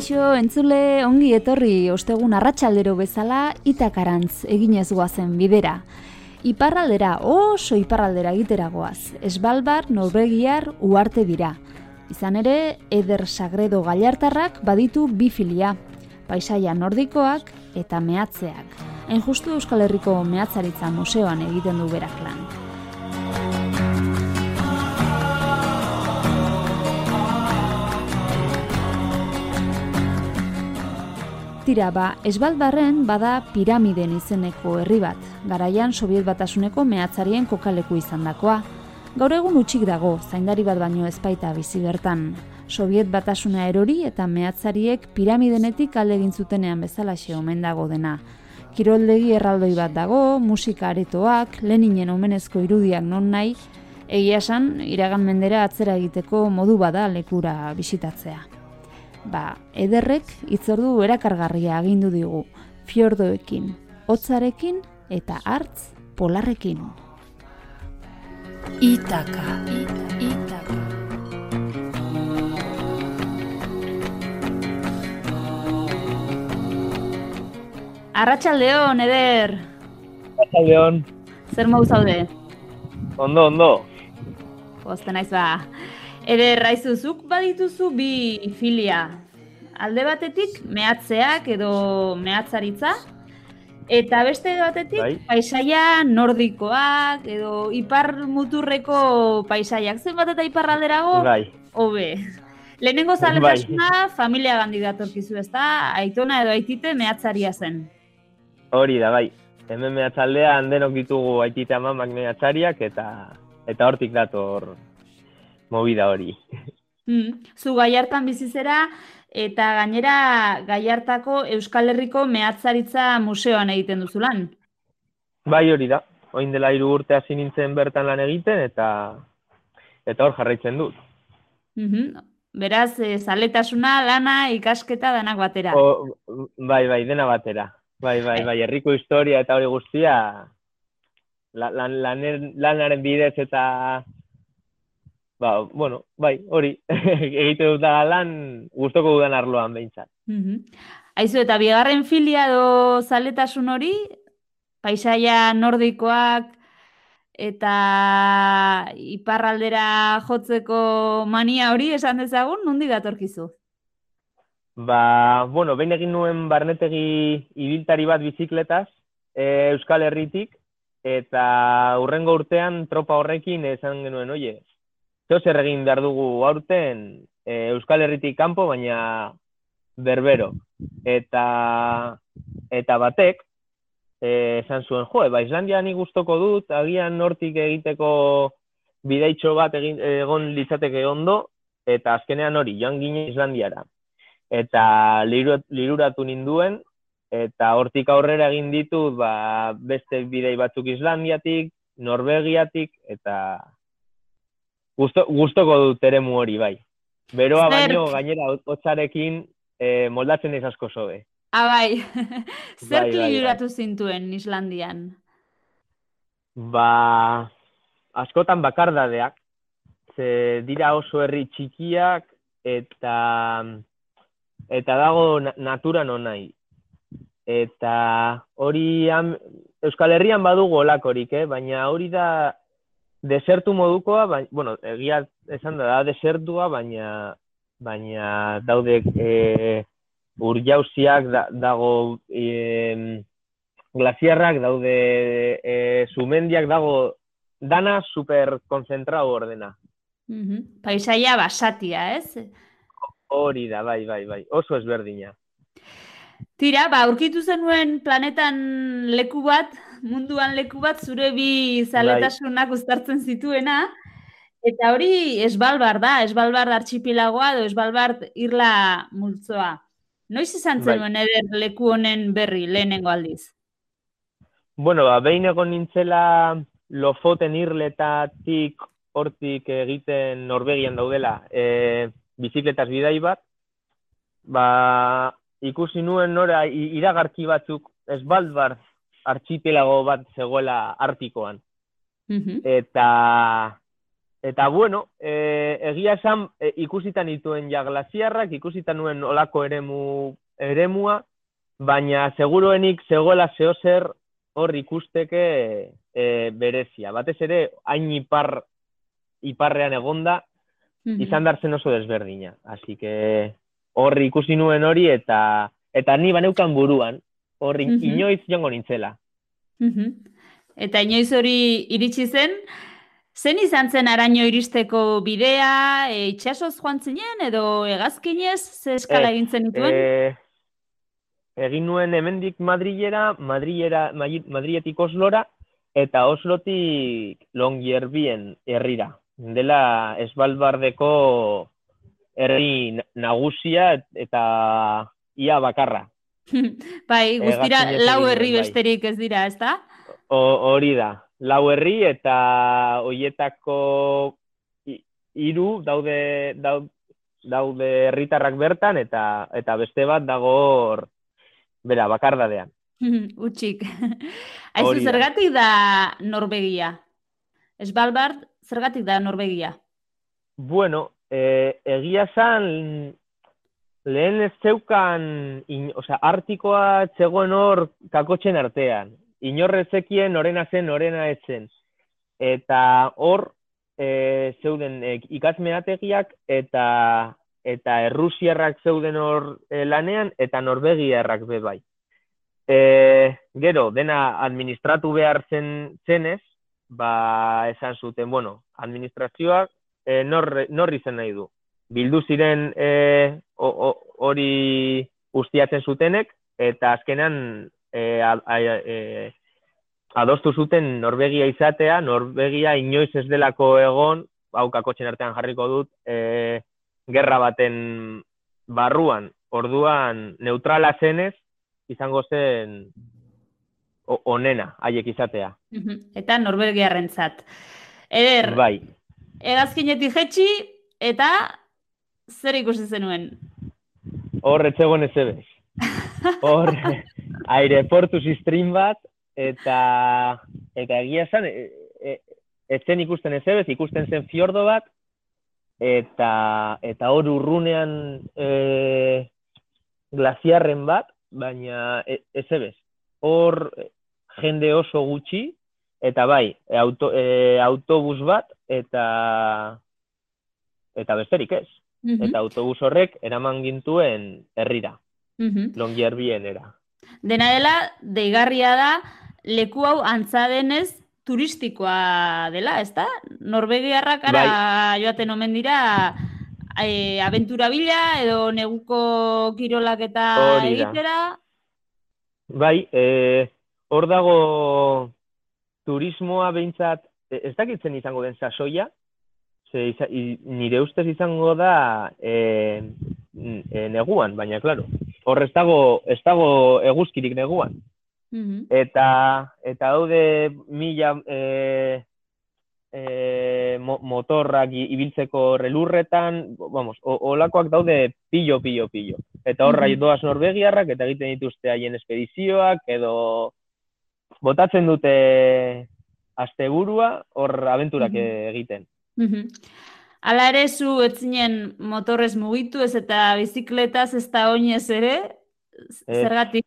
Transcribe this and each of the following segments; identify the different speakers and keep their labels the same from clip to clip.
Speaker 1: Kaixo, entzule ongi etorri ostegun arratsaldero bezala itakarantz eginez goazen bidera. Iparraldera, oso iparraldera egitera goaz. Esbalbar, Norvegiar, uarte dira. Izan ere, Eder Sagredo Gallartarrak baditu bi filia. Paisaia nordikoak eta mehatzeak. Hain justu Euskal Herriko mehatzaritza museoan egiten du berak lan. Tira ba, esbaldarren bada piramiden izeneko herri bat, garaian Sobiet batasuneko mehatzarien kokaleku izan dakoa. Gaur egun utxik dago, zaindari bat baino ezpaita bizi bertan. Sobiet batasuna erori eta mehatzariek piramidenetik alde egin zutenean bezalaxe omen dago dena. Kiroldegi erraldoi bat dago, musika aretoak, Leninen omenezko irudiak non nahi, egia esan, iragan mendera atzera egiteko modu bada lekura bisitatzea ba, ederrek itzordu erakargarria agindu digu, fiordoekin, hotzarekin eta hartz polarrekin.
Speaker 2: Itaka. Itaka.
Speaker 1: Arratxaldeon, eder!
Speaker 3: Leon,
Speaker 1: Zer mau zaude?
Speaker 3: ondo, ondo.
Speaker 1: Pozten naiz ba. Eder, raizuzuk badituzu bi filia. Alde batetik, mehatzeak edo mehatzaritza, eta beste batetik,
Speaker 3: Bai.
Speaker 1: paisaia nordikoak edo ipar muturreko paisaiak. Zenbat eta iparralderago,
Speaker 3: Bai,
Speaker 1: hobe. Lehenengo zaletasuna familia gandi datorkizu, ezta? Aitona edo aitite mehatzaria zen.
Speaker 3: hori da, bai. Hemen mehatzaldean denok ditugu aitite amamak mehatzariak eta eta hortik dator movida hori.
Speaker 1: Hmm. Zu gaiartan bizi zera eta gainera gaiartako Euskal Herriko mehatzaritza museoan egiten duzu lan.
Speaker 3: Bai hori da. Oin dela hiru urte hasi nintzen bertan lan egiten eta eta hor jarraitzen dut.
Speaker 1: Mhm. Beraz, e, zaletasuna, lana, ikasketa danak batera.
Speaker 3: O, bai, bai, dena batera. Bai, bai, bai, herriko historia eta hori guztia la- lan, lanen, lanaren bidez eta ba, bueno, bai, hori, egite dut da lan gustoko dudan arloan behintzat.
Speaker 1: Mhm. Aizu, eta bigarren filia edo zaletasun hori, paisaia nordikoak eta iparraldera jotzeko mania hori esan dezagun, nundi datorkizu?
Speaker 3: Ba, bueno, behin egin nuen barnetegi ibiltari bat bizikletaz, e, Euskal Herritik, eta urrengo urtean tropa horrekin esan genuen, oie, zeo zer egin behar dugu aurten e, Euskal Herritik kanpo, baina berbero. Eta, eta batek, e, esan zuen, jo, ba, Islandia ni gustoko dut, agian nortik egiteko bidaitxo bat egin, egon litzateke ondo, eta azkenean hori, joan ginen Islandiara eta liru- liruratu ninduen, eta hortik aurrera egin ditut ba, beste bidei batzuk Islandiatik, Norvegiatik, eta gusto, gustoko dut eremu hori, bai. Beroa baino gainera hot- hotzarekin eh, moldatzen ez asko sobe.
Speaker 1: Ah, bai. Zer
Speaker 3: Bai, bai, bai.
Speaker 1: zintuen Islandian?
Speaker 3: Ba, askotan bakardadeak, ze dira oso herri txikiak, eta eta dago na- natura nonai. Eta hori Euskal Herrian badugu olakorik, eh? baina hori da desertu modukoa, baina, bueno, egia esan da, da desertua, baina, baina daude e, urjauziak, da, dago e, glasiarrak, daude e, sumendiak, dago dana super konzentrau ordena.
Speaker 1: Mhm. Paisaia basatia, ez?
Speaker 3: Hori da, bai, bai, bai, oso ezberdina.
Speaker 1: Tira, ba, aurkitu zenuen planetan leku bat, munduan leku bat, zure bi zaletasunak uztartzen zituena, Eta hori esbalbar da, esbalbar artxipilagoa edo esbalbar irla multzoa. Noiz izan
Speaker 3: Bai.
Speaker 1: zenuen eder leku honen berri lehenengo aldiz?
Speaker 3: Bueno, ba, behin egon nintzela Lofoten irletatik hortik egiten Norvegian daudela e, bizikletaz bidai bat, ba, ikusi nuen nora iragarki batzuk esbalbar artxipelago bat zegoela Artikoan.
Speaker 1: Mhm.
Speaker 3: Eta, eta bueno, e, egia esan e, ikusitan dituen ja glasiarrak, ikusitan nuen olako eremu, eremua, baina seguruenik zegoela zehozer hor ikusteke e, berezia. Batez ere, hain ipar, iparrean egonda,
Speaker 1: Mhm.
Speaker 3: izan dartzen oso desberdina. Así que hor ikusi nuen hori eta eta ni baneukan buruan, hor in-
Speaker 1: Mhm.
Speaker 3: inoiz joango nintzela.
Speaker 1: Mhm. Eta inoiz hori iritsi zen, zen izan zen araño iristeko bidea, e, itxasoz joan zinen, edo hegazkinez, ze eskala egin zen dituen?
Speaker 3: Eh, egin nuen hemendik Madrilera, Madrilera, Madri- Madriletik Oslora, eta Oslotik Longyearbyen herrira. Dela Esbalbardeko herri na- nagusia eta ia bakarra.
Speaker 1: bai, guztira
Speaker 3: hegazkinez
Speaker 1: lau herri
Speaker 3: bai.
Speaker 1: besterik ez dira, ezta?
Speaker 3: O- Hori da, lau herri eta hoietako hi- hiru daude dau- daude herritarrak bertan eta eta beste bat dago hor bera bakardadean.
Speaker 1: Utxik. Aizu, zergatik da Norvegia? Svalbard, zergatik da Norvegia?
Speaker 3: Bueno, eh, egia esan lehen ez zeukan, in, osea, artikoa zegoen hor kakotxen artean. Inorrezekien norena zen, norena ez zen. Eta hor e, zeuden e, ikasmeategiak eta eta errusiarrak zeuden hor e, lanean eta norvegiarrak be bai. E, gero, dena administratu behar zen zenez, ba, esan zuten, bueno, administrazioak e, nor, nor izen nahi du. Bildu ziren e, hori ustiatzen zutenek, eta azkenan e, a, a, e, adostu zuten Norvegia izatea, Norvegia inoiz ez delako egon, hau kakotxen artean jarriko dut, e, gerra baten barruan, orduan neutrala zenez, izango zen onena haiek izatea.
Speaker 1: Eta Norvegiarrentzat. Eder,
Speaker 3: Bai,
Speaker 1: hegazkinetik jetxi, eta zer ikusi zenuen?
Speaker 3: hor etzegoen ez ebez. Hor, aireportu stream bat, eta, eta egia esan, e, e, ikusten ez ebez, ikusten zen fiordo bat, eta, eta hor urrunean e, glaziarren bat, baina e, ez ebez. Hor jende oso gutxi, eta bai, auto, e, autobus bat, eta eta besterik ez.
Speaker 1: Mhm.
Speaker 3: Eta autobus horrek eraman gintuen herrira,
Speaker 1: Mhm.
Speaker 3: Longyearbyenera.
Speaker 1: Dena dela, deigarria da, leku hau antza denez turistikoa dela, ezta? Norvegiarrak ara joaten omen dira e, abentura bila edo neguko kirolak eta
Speaker 3: da.
Speaker 1: egitera.
Speaker 3: Bai, e, hor dago turismoa behintzat, e, ez dakitzen izango den sasoia, ze, iza, i, nire ustez izango da e, e, neguan, baina, claro, hor ez dago, ez dago eguzkirik neguan.
Speaker 1: Mhm.
Speaker 3: eta eta daude mila e, e, mo, motorrak ibiltzeko relurretan, vamos, o, olakoak daude pillo, pillo, pillo. Eta horra
Speaker 1: Mhm.
Speaker 3: doaz Norvegiarrak eta egiten dituzte haien espedizioak edo botatzen dute asteburua hor abenturak
Speaker 1: Mhm.
Speaker 3: egiten.
Speaker 1: Hala ere zu ez zinen motorrez mugitu ez eta bizikletaz ez da oinez ere, zergatik?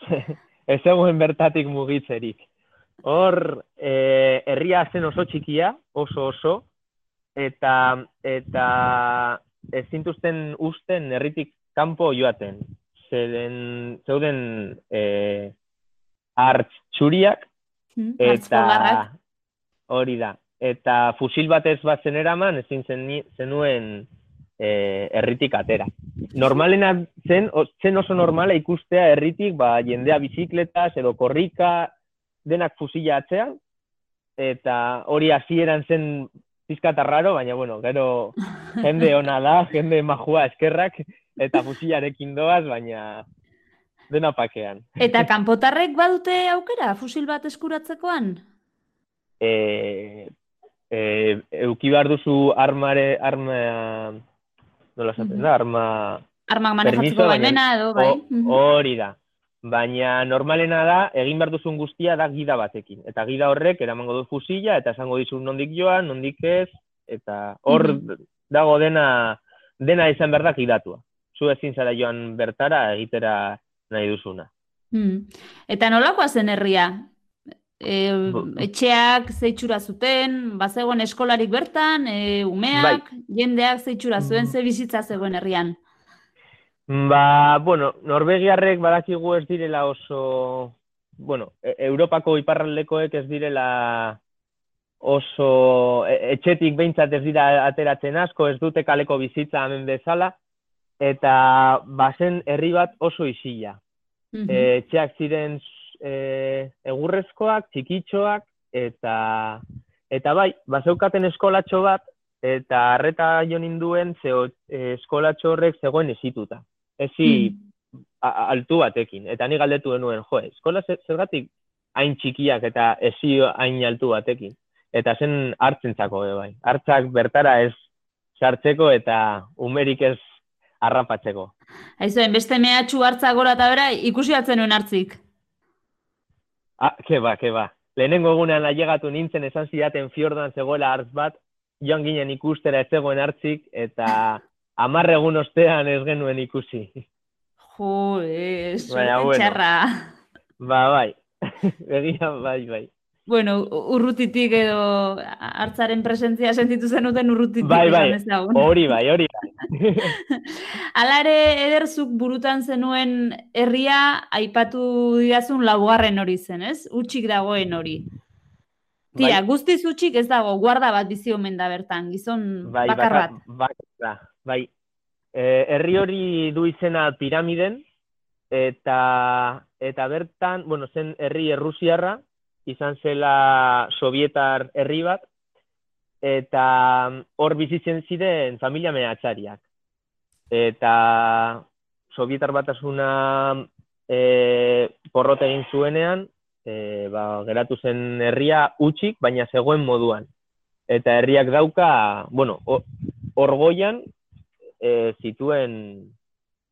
Speaker 3: ez zegoen bertatik mugitzerik. Hor, e, herria zen oso txikia, oso oso, eta eta ez zintuzten usten herritik kanpo joaten. Zeren, zeuden e, hartz txuriak,
Speaker 1: Mhm.
Speaker 3: eta hori da. Eta fusil batez bat zen eraman, ezin zen, zenuen e, herritik atera. Normalena zen, zen oso normala ikustea herritik, ba, jendea bizikletaz edo korrika denak fusila atzean, eta hori hasieran zen pizkata raro, baina, bueno, gero jende ona da, jende majua eskerrak, eta fusilarekin doaz, baina dena pakean.
Speaker 1: Eta kanpotarrek badute aukera, fusil bat eskuratzekoan?
Speaker 3: E, e, euki behar duzu armare, arma, nola esaten da, arma...
Speaker 1: Armak manejatzeko baimena edo, bai?
Speaker 3: Hori da. Baina normalena da, egin behar duzun guztia da gida batekin. Eta gida horrek eramango du fusila, eta esango dizu nondik joan, nondik ez, eta hor dago dena, dena izan behar da gidatua. Zu ezin zara joan bertara egitera nahi duzuna.
Speaker 1: Mm. Eta nolakoa zen herria? E, etxeak zeitxura zuten, bazegoen eskolarik bertan, e, umeak, bai. jendeak zeitxura zuen, mm. ze bizitza zegoen herrian?
Speaker 3: Ba, bueno, Norvegiarrek badakigu ez direla oso, bueno, e Europako iparraldekoek ez direla oso e etxetik behintzat ez dira ateratzen asko, ez dute kaleko bizitza hemen bezala, eta bazen herri bat oso isila. Mm etxeak ziren e, egurrezkoak, txikitxoak, eta, eta bai, bazeukaten eskolatxo bat, eta harreta jo ninduen, ze e, eskolatxo horrek zegoen esituta ezi mm. altu batekin. Eta ni galdetu denuen, jo, eskola zergatik hain txikiak eta ezi hain altu batekin. Eta zen hartzentzako bai. Hartzak bertara ez sartzeko eta umerik ez arrapatzeko.
Speaker 1: Aizu, beste mehatxu hartza gora eta bera, ikusi atzen nuen hartzik.
Speaker 3: Ah, ke ba, ke ba. Lehenengo egunean ailegatu nintzen esan zidaten fiordan zegoela hartz bat, joan ginen ikustera ez zegoen hartzik, eta amarre egun ostean ez genuen ikusi.
Speaker 1: Jo, ez, bueno. txarra.
Speaker 3: Ba, bai, egia, bai, bai.
Speaker 1: Bueno, urrutitik edo hartzaren presentzia sentitu zenuten urrutitik.
Speaker 3: Bai, bai, hori bai, hori bai.
Speaker 1: Alare ederzuk burutan zenuen herria aipatu didazun laugarren hori zen, ez? Utxik dagoen hori. Tira, bai. guztiz utxik ez dago, guarda bat bizi omen da bertan, gizon bai, bakar bat.
Speaker 3: Bai, bai, bai. E, herri hori du izena piramiden, eta, eta bertan, bueno, zen herri errusiarra, izan zela sovietar herri bat, eta hor bizitzen ziren familia mehatxariak. Eta sovietar batasuna e, porrot egin zuenean, e, ba, geratu zen herria utxik, baina zegoen moduan. Eta herriak dauka, bueno, hor goian, e, zituen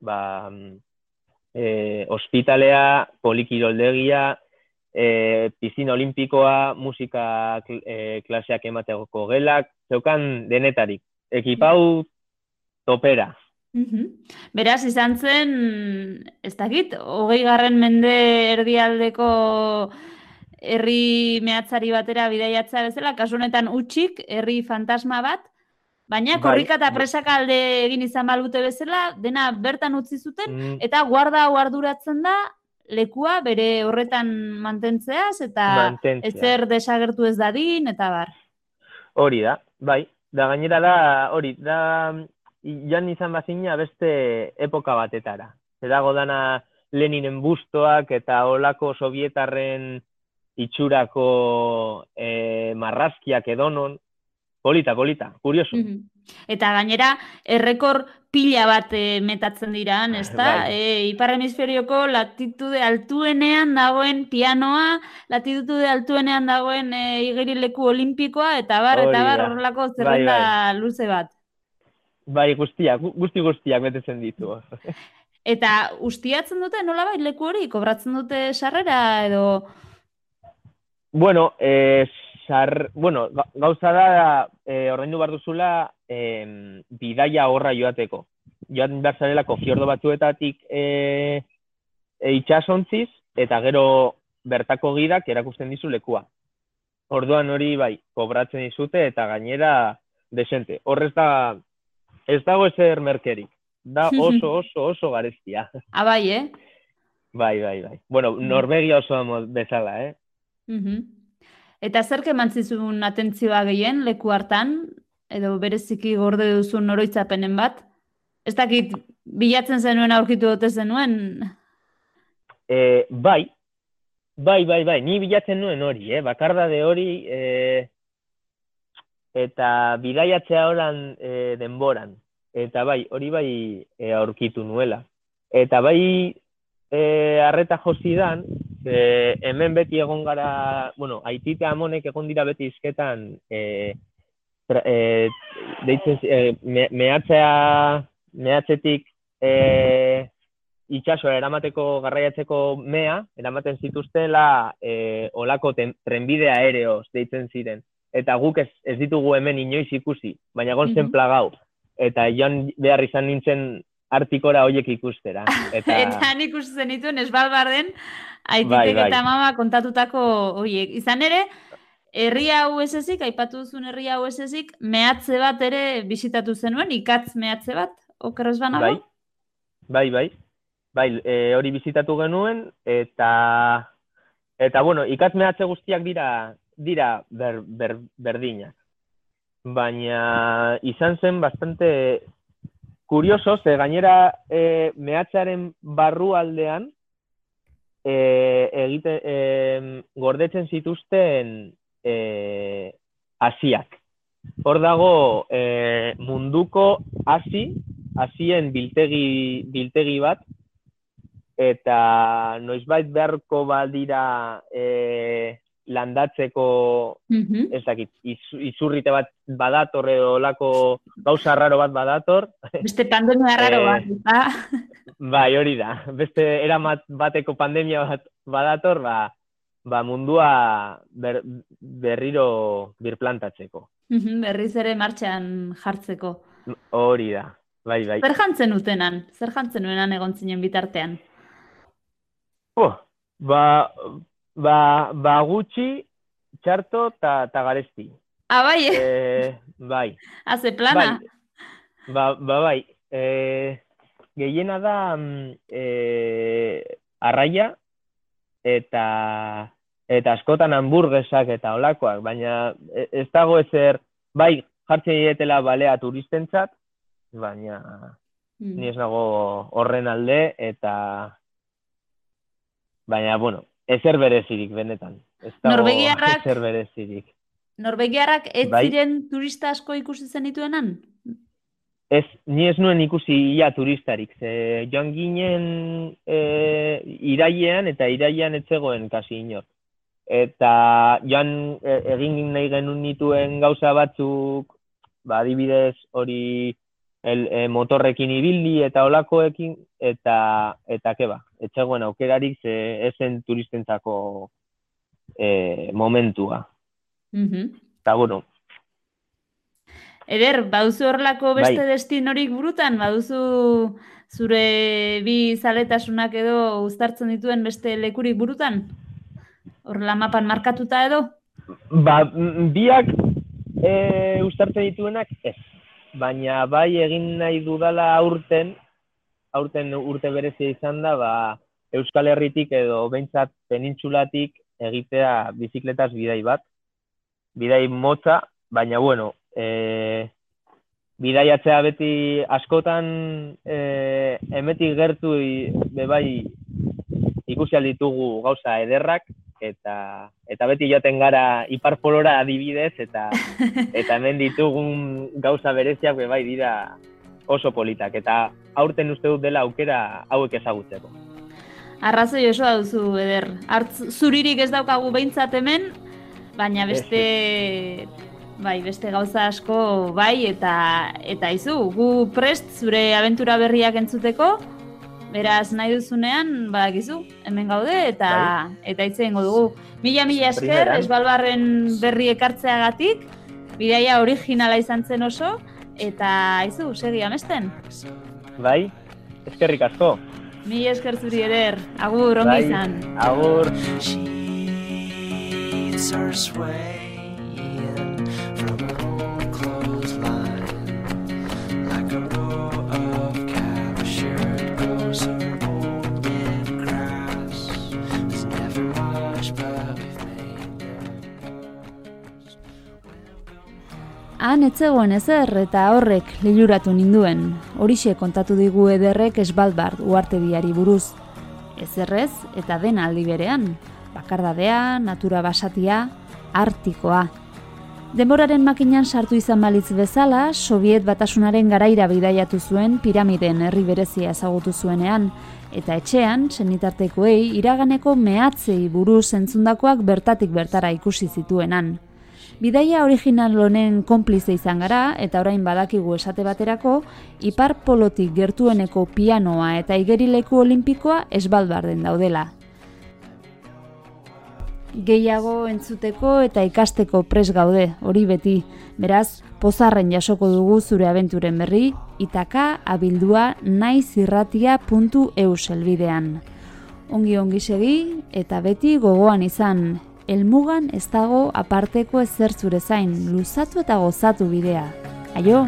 Speaker 3: ba, e, ospitalea, polikiroldegia, e, piscina olimpikoa, musika e, klaseak emateko gelak, zeukan denetarik. Ekipau topera.
Speaker 1: Beraz, izan zen, ez dakit, hogei garren mende erdialdeko herri mehatzari batera bidaiatza bezala, kasunetan utxik, herri fantasma bat, Baina bai, korrika eta presaka alde egin izan balute bezala, dena bertan utzi zuten, mm. eta guarda hau arduratzen da, lekua bere horretan mantentzeaz, eta Mantentzea. ezer desagertu ez dadin, eta bar.
Speaker 3: Hori da, bai. Da gainera da, hori, da, joan izan bazina beste epoka batetara. Edago dana Leninen bustoak eta olako sovietarren itxurako e, marrazkiak edonon, Polita, polita, kurioso.
Speaker 1: Eta gainera, errekor pila bat e, metatzen dira, ez da? Bai. E, Ipar hemisferioko latitude altuenean dagoen pianoa, latitude altuenean dagoen e, igerileku olimpikoa, eta bar, eta bar, horrelako bai, zerrenda bai, luze bat.
Speaker 3: Bai, guztiak, guzti guztiak metetzen ditu.
Speaker 1: eta ustiatzen dute, nola bai, leku hori, kobratzen dute sarrera, edo...
Speaker 3: Bueno, eh, sar, bueno, gauza da, e, ordaindu behar duzula, e, bidaia horra joateko. Joan behar zarelako fiordo batzuetatik e, e, itxasontziz, eta gero bertako gidak erakusten dizu lekua. Orduan hori bai, kobratzen dizute eta gainera desente. Horrez da, ez dago ezer merkerik. Da oso, oso, oso garestia.
Speaker 1: Ah, bai, eh?
Speaker 3: Bai, bai, bai. Bueno, Norvegia oso bezala, eh?
Speaker 1: Uh Eta zer keman zizun atentzioa gehien leku hartan, edo bereziki gorde duzun oroitzapenen bat? Ez dakit, bilatzen zenuen aurkitu dute zenuen?
Speaker 3: E, bai, bai, bai, bai, ni bilatzen nuen hori, eh? bakarda de hori, e, eta bidaiatzea horan e, denboran. Eta bai, hori bai e, aurkitu nuela. Eta bai, e, arreta josidan, e, hemen beti egon gara, bueno, aitite amonek egon dira beti izketan, e, tra, e, deitzen, e, me, mehatzea, mehatzetik e, itxasoa eramateko garraiatzeko mea, eramaten zituztela e, olako ten, trenbide aereoz deitzen ziren. Eta guk ez, ez ditugu hemen inoiz ikusi, baina gontzen mm -hmm. plagau. Eta joan behar izan nintzen artikora hoiek ikustera.
Speaker 1: Eta, eta nik ikusten dituen esbalbarden, Aititek bai, bai. eta mama kontatutako horiek. Izan ere, herri hau esezik, aipatu duzun herri hau esezik, mehatze bat ere bisitatu zenuen, ikatz mehatze bat, okerrez banago?
Speaker 3: Bai, bai, bai. Bai, e, hori bizitatu genuen, eta, eta bueno, ikatz mehatze guztiak dira, dira ber, ber, berdinak. Baina izan zen bastante kurioso, ze gainera e, mehatzearen barru aldean, e, egite, e, gordetzen zituzten e, asiak. Hor dago e, munduko hasi, hasien biltegi, biltegi bat, eta noizbait beharko badira e, landatzeko mm ez dakit, izurrite bat badator edo olako gauza raro bat badator.
Speaker 1: Beste pandemia raro bat,
Speaker 3: Bai, hori da. Beste eramat bateko pandemia bat badator, ba, ba mundua ber, berriro birplantatzeko.
Speaker 1: Berriz ere martxan jartzeko.
Speaker 3: Hori da, bai, bai.
Speaker 1: Zer jantzen utenan? Zer jantzen nuenan egon zinen bitartean?
Speaker 3: Oh, ba, ba, ba gutxi, txarto eta ta garesti.
Speaker 1: Ah, bai, eh?
Speaker 3: eh bai.
Speaker 1: Haze plana?
Speaker 3: Bai, ba, ba, bai. Eh, gehiena da e, arraia eta eta askotan hamburguesak eta olakoak, baina e, ez dago ezer, bai jartzen dietela balea turistentzat, baina mm. ni ez nago horren alde eta baina bueno, ezer berezirik benetan. Ez dago
Speaker 1: Norvegiarrak,
Speaker 3: ezer berezirik.
Speaker 1: Norvegiarrak ez bai? ziren turista asko ikusi zen dituenan?
Speaker 3: Ez, ni ez nuen ikusi ia turistarik. Ze joan ginen e, irailean eta irailean etzegoen kasi inor. Eta joan e, egin nahi genuen nituen gauza batzuk, ba, adibidez hori el, e, motorrekin ibili eta olakoekin, eta, eta keba, etzegoen aukerarik ze esen turistentzako e, momentua.
Speaker 1: Mm -hmm.
Speaker 3: Eta, bueno,
Speaker 1: Eder, baduzu horrelako beste bai. destinorik burutan? Baduzu zure bi zaletasunak edo uztartzen dituen beste lekurik burutan? Horrela mapan markatuta edo?
Speaker 3: Ba, biak e, uztartzen dituenak ez. Baina bai egin nahi dudala aurten, aurten urte berezia izan da, ba, Euskal Herritik edo behintzat penintxulatik egitea bizikletaz bidai bat. Bidai motza, baina bueno, e, bidaiatzea beti askotan e, emetik gertu bebai ikusi ditugu gauza ederrak eta eta beti joaten gara iparpolora adibidez eta eta hemen ditugun gauza bereziak bebai dira oso politak eta aurten uste dut dela aukera hauek ezagutzeko.
Speaker 1: Arrazoi oso duzu eder. Artz, zuririk ez daukagu behintzat hemen, baina beste Bai, beste gauza asko bai eta eta izu, gu prest zure abentura berriak entzuteko. Beraz, nahi duzunean, badakizu, hemen gaude eta bai. eta hitze dugu. Mila mila esker, esbalbarren berri ekartzeagatik, bidaia originala izan zen oso, eta izu, segi amesten.
Speaker 3: Bai, eskerrik asko.
Speaker 1: Mila esker zuri eder, agur, ongi bai, izan.
Speaker 3: Agur.
Speaker 1: Han etzegoen ezer eta horrek liluratu ninduen. Horixe kontatu digu ederrek esbalbard uarte diari buruz. Ezerrez eta den aldi berean. Bakardadea, natura basatia, artikoa. Demoraren makinan sartu izan balitz bezala, Soviet batasunaren garaira bidaiatu zuen piramiden herri berezia ezagutu zuenean, eta etxean, senitartekoei, iraganeko mehatzei buruz entzundakoak bertatik bertara ikusi zituenan. Bidaia original honen konplize izan gara, eta orain badakigu esate baterako, ipar polotik gertueneko pianoa eta igerileku olimpikoa esbalbarden daudela gehiago entzuteko eta ikasteko pres gaude, hori beti. Beraz, pozarren jasoko dugu zure abenturen berri, itaka abildua naizirratia.eu selbidean. Ongi ongi segi eta beti gogoan izan, elmugan ez dago aparteko ezer zure zain, luzatu eta gozatu bidea. Aio!